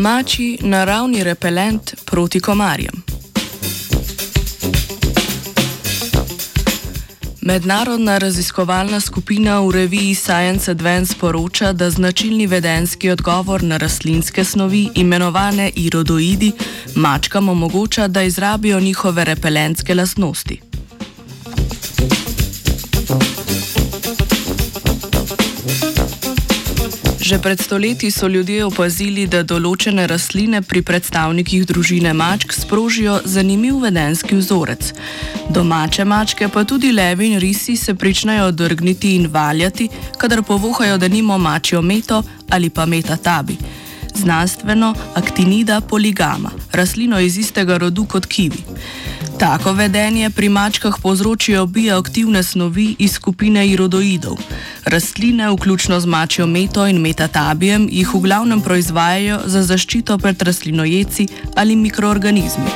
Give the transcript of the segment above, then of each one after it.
Mači naravni repelent proti komarjem. Mednarodna raziskovalna skupina v reviji Science Advance poroča, da značilni vedenski odgovor na rastlinske snovi, imenovane irodoidi, mačkam omogoča, da izrabijo njihove repelentske lastnosti. Že pred stoletji so ljudje opazili, da določene rastline pri predstavnikih družine mačk sprožijo zanimiv vedenski vzorec. Domače mačke, pa tudi levi in risi, se pričnejo drgniti in valjati, kadar povohajo, da nimo mačijo meto ali pa meta tabi. Znanstveno aktinida poligama, rastlino iz istega rodu kot kivi. Tako vedenje pri mačkah povzročijo bioaktivne snovi iz skupine irodoidov. Rastline, vključno z mačjo meto in metatabijem, jih v glavnem proizvajajo za zaščito pred rastlinojeci ali mikroorganizmi.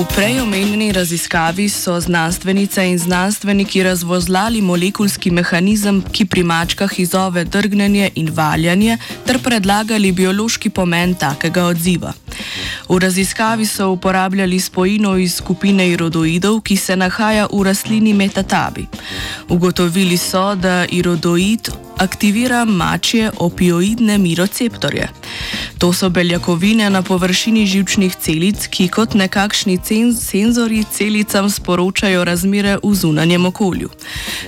V prej omenjeni raziskavi so znanstvenice in znanstveniki razvozlali molekulski mehanizem, ki pri mačkah izzove drgnenje in valjanje, ter predlagali biološki pomen takega odziva. V raziskavi so uporabljali spojino iz skupine irodoidov, ki se nahaja v rastlini metatabi. Ugotovili so, da irodoid aktivira mačje opioidne miroceptorje. To so beljakovine na površini živčnih celic, ki kot nekakšni senzori celicam sporočajo razmere v zunanjem okolju.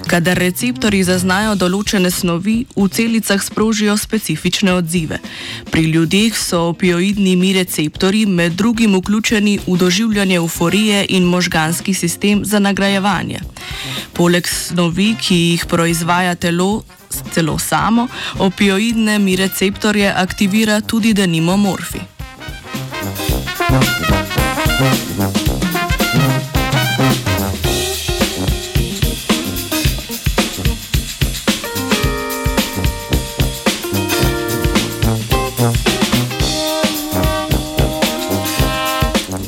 Kadar receptori zaznajo določene snovi, v celicah sprožijo specifične odzive. Pri ljudeh so opioidni miroceptori med drugim vključeni v doživljanje euforije in možganski sistem za nagrajevanje. Poleg snovi, ki jih proizvaja telo, celo samo, opioidne mi receptorje aktivira tudi denimo morfi.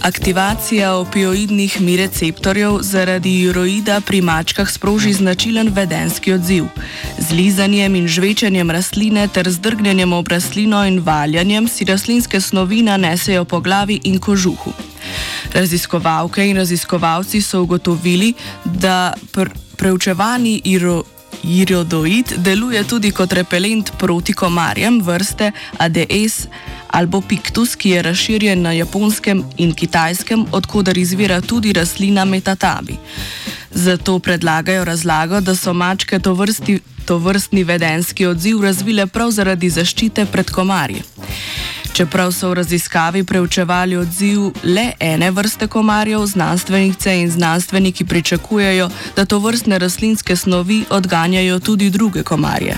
Aktivacija opioidnih mi receptorjev zaradi iroida pri mačkah sproži značilen vedenski odziv. Z lizanjem in žvečenjem rastline ter zdrgnjenjem ob rastlino in valjanjem si rastlinske snovi nanesejo po glavi in kožuhu. Raziskovalke in raziskovalci so ugotovili, da pr preučevani iroid Iridoid deluje tudi kot repelent proti komarjem vrste ADS albopictus, ki je razširjen na japonskem in kitajskem, odkudar izvira tudi rastlina metatabi. Zato predlagajo razlago, da so mačke to, vrsti, to vrstni vedenski odziv razvile prav zaradi zaščite pred komarji. Čeprav so v raziskavi preučevali odziv le ene vrste komarjev, znanstvenice in znanstveniki pričakujejo, da to vrstne rastlinske snovi odganjajo tudi druge komarje.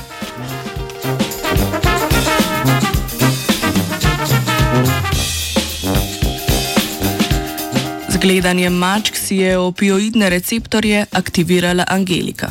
Gledanjem mačk si je opioidne receptorje aktivirala Angelika.